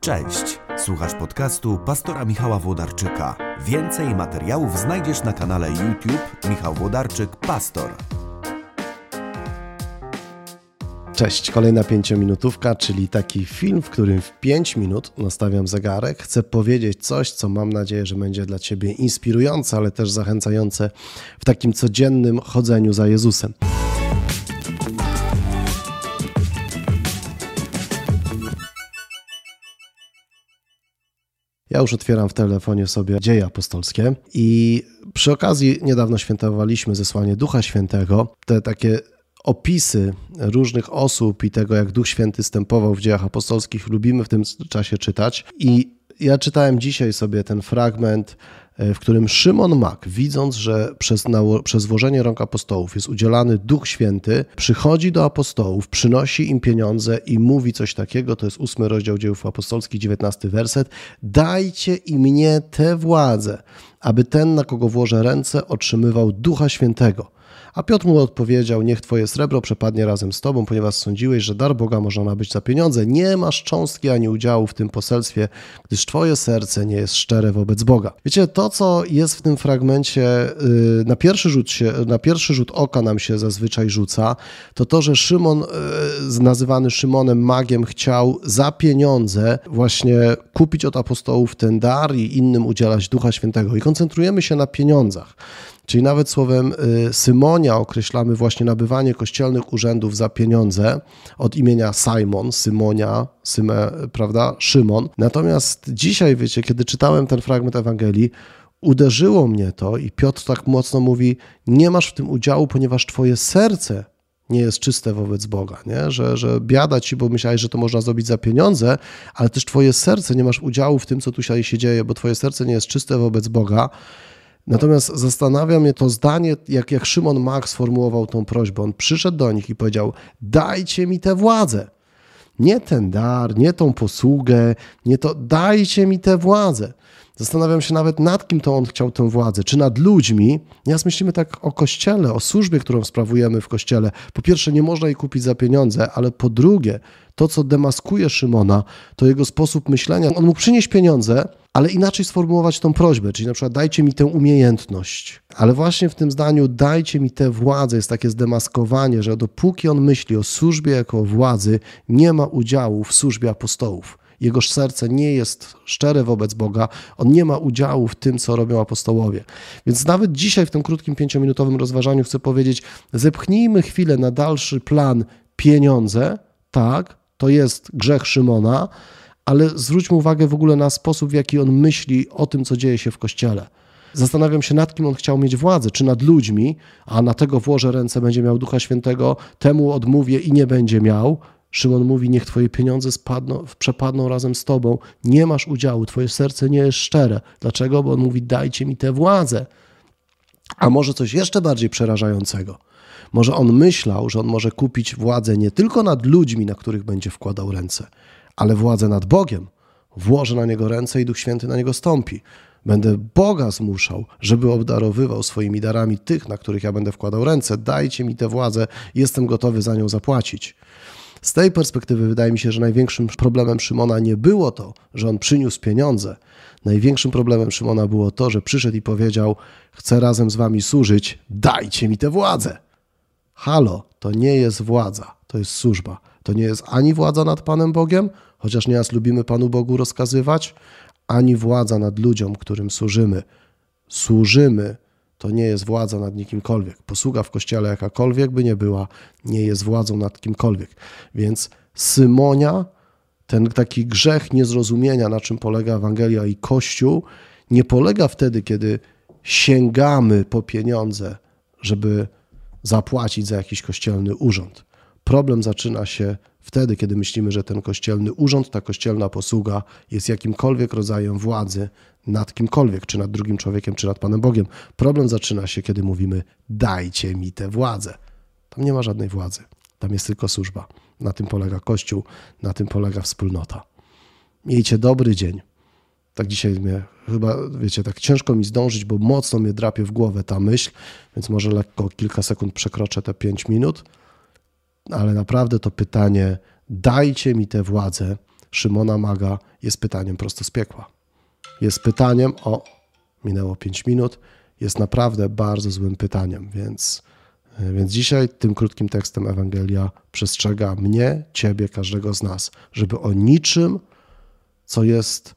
Cześć, słuchasz podcastu pastora Michała Włodarczyka. Więcej materiałów znajdziesz na kanale YouTube Michał Włodarczyk Pastor. Cześć, kolejna pięciominutówka, czyli taki film, w którym w 5 minut nastawiam zegarek. Chcę powiedzieć coś, co mam nadzieję, że będzie dla Ciebie inspirujące, ale też zachęcające w takim codziennym chodzeniu za Jezusem. Ja już otwieram w telefonie sobie dzieje apostolskie i przy okazji niedawno świętowaliśmy zesłanie Ducha Świętego. Te takie opisy różnych osób i tego, jak Duch Święty stępował w dziejach apostolskich, lubimy w tym czasie czytać. I ja czytałem dzisiaj sobie ten fragment w którym Szymon Mak, widząc, że przez, przez włożenie rąk apostołów jest udzielany Duch Święty, przychodzi do apostołów, przynosi im pieniądze i mówi coś takiego, to jest ósmy rozdział dziejów apostolskich, dziewiętnasty werset, dajcie i mnie tę władzę, aby ten, na kogo włożę ręce, otrzymywał Ducha Świętego. A Piotr mu odpowiedział: Niech twoje srebro przepadnie razem z tobą, ponieważ sądziłeś, że dar Boga można nabyć za pieniądze. Nie masz cząstki ani udziału w tym poselstwie, gdyż twoje serce nie jest szczere wobec Boga. Wiecie, to co jest w tym fragmencie, y, na pierwszy rzut, się, na pierwszy rzut oka nam się zazwyczaj rzuca, to to, że Szymon, y, nazywany Szymonem magiem, chciał za pieniądze właśnie kupić od apostołów ten dar i innym udzielać Ducha Świętego. I koncentrujemy się na pieniądzach. Czyli nawet słowem y, Symonia określamy właśnie nabywanie kościelnych urzędów za pieniądze od imienia Simon, Symonia, Syme, prawda, Szymon. Natomiast dzisiaj, wiecie, kiedy czytałem ten fragment Ewangelii, uderzyło mnie to i Piotr tak mocno mówi: Nie masz w tym udziału, ponieważ Twoje serce nie jest czyste wobec Boga, nie? Że, że biada ci, bo myślałeś, że to można zrobić za pieniądze, ale też Twoje serce nie masz udziału w tym, co tu się dzieje, bo Twoje serce nie jest czyste wobec Boga. Natomiast zastanawia mnie to zdanie, jak, jak Szymon Mach sformułował tą prośbę. On przyszedł do nich i powiedział: Dajcie mi tę władzę. Nie ten dar, nie tą posługę, nie to, dajcie mi tę władzę. Zastanawiam się nawet nad kim to on chciał tę władzę. Czy nad ludźmi? Nieraz myślimy tak o kościele, o służbie, którą sprawujemy w kościele. Po pierwsze, nie można jej kupić za pieniądze, ale po drugie, to co demaskuje Szymona, to jego sposób myślenia. On mógł przynieść pieniądze, ale inaczej sformułować tą prośbę, czyli na przykład dajcie mi tę umiejętność. Ale właśnie w tym zdaniu dajcie mi tę władzę jest takie zdemaskowanie, że dopóki on myśli o służbie jako o władzy, nie ma udziału w służbie apostołów. Jego serce nie jest szczere wobec Boga, on nie ma udziału w tym, co robią apostołowie. Więc nawet dzisiaj w tym krótkim pięciominutowym rozważaniu chcę powiedzieć, zepchnijmy chwilę na dalszy plan pieniądze, tak, to jest grzech Szymona, ale zwróćmy uwagę w ogóle na sposób, w jaki on myśli o tym, co dzieje się w kościele. Zastanawiam się, nad kim on chciał mieć władzę, czy nad ludźmi, a na tego włożę ręce, będzie miał Ducha Świętego, temu odmówię i nie będzie miał. Szymon mówi: Niech Twoje pieniądze spadną, przepadną razem z Tobą. Nie masz udziału, Twoje serce nie jest szczere. Dlaczego? Bo on mówi: Dajcie mi tę władzę. A może coś jeszcze bardziej przerażającego. Może on myślał, że on może kupić władzę nie tylko nad ludźmi, na których będzie wkładał ręce, ale władzę nad Bogiem. Włożę na niego ręce i Duch Święty na niego stąpi. Będę Boga zmuszał, żeby obdarowywał swoimi darami tych, na których ja będę wkładał ręce. Dajcie mi tę władzę, jestem gotowy za nią zapłacić. Z tej perspektywy wydaje mi się, że największym problemem Szymona nie było to, że on przyniósł pieniądze. Największym problemem Szymona było to, że przyszedł i powiedział: Chcę razem z wami służyć, dajcie mi tę władzę. Halo, to nie jest władza, to jest służba. To nie jest ani władza nad Panem Bogiem, chociaż nieraz lubimy Panu Bogu rozkazywać, ani władza nad ludziom, którym służymy. Służymy to nie jest władza nad nikimkolwiek. Posługa w kościele, jakakolwiek by nie była, nie jest władzą nad kimkolwiek. Więc Symonia, ten taki grzech niezrozumienia, na czym polega Ewangelia i Kościół, nie polega wtedy, kiedy sięgamy po pieniądze, żeby zapłacić za jakiś kościelny urząd. Problem zaczyna się wtedy, kiedy myślimy, że ten kościelny urząd, ta kościelna posługa jest jakimkolwiek rodzajem władzy nad kimkolwiek, czy nad drugim człowiekiem, czy nad Panem Bogiem. Problem zaczyna się, kiedy mówimy: dajcie mi tę władzę. Tam nie ma żadnej władzy, tam jest tylko służba. Na tym polega Kościół, na tym polega wspólnota. Miejcie dobry dzień. Tak dzisiaj mnie chyba, wiecie, tak ciężko mi zdążyć, bo mocno mnie drapie w głowę ta myśl, więc może lekko kilka sekund przekroczę te pięć minut ale naprawdę to pytanie, dajcie mi tę władzę, Szymona Maga jest pytaniem prosto z piekła. Jest pytaniem o, minęło 5 minut, jest naprawdę bardzo złym pytaniem, więc, więc dzisiaj tym krótkim tekstem Ewangelia przestrzega mnie, ciebie, każdego z nas, żeby o niczym, co jest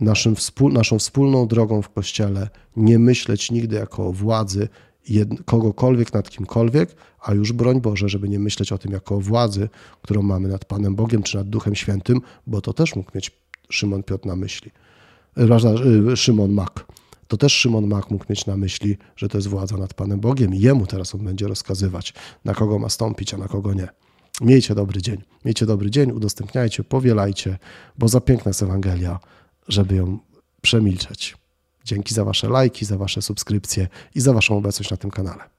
naszym wspól, naszą wspólną drogą w Kościele, nie myśleć nigdy jako o władzy jed, kogokolwiek nad kimkolwiek, a już broń Boże, żeby nie myśleć o tym jako o władzy, którą mamy nad Panem Bogiem czy nad Duchem Świętym, bo to też mógł mieć Szymon Piotr na myśli. E, Szymon Mak. To też Szymon Mak mógł mieć na myśli, że to jest władza nad Panem Bogiem i jemu teraz on będzie rozkazywać, na kogo ma stąpić, a na kogo nie. Miejcie dobry dzień. Miejcie dobry dzień, udostępniajcie, powielajcie, bo za piękna jest Ewangelia, żeby ją przemilczeć. Dzięki za Wasze lajki, za Wasze subskrypcje i za Waszą obecność na tym kanale.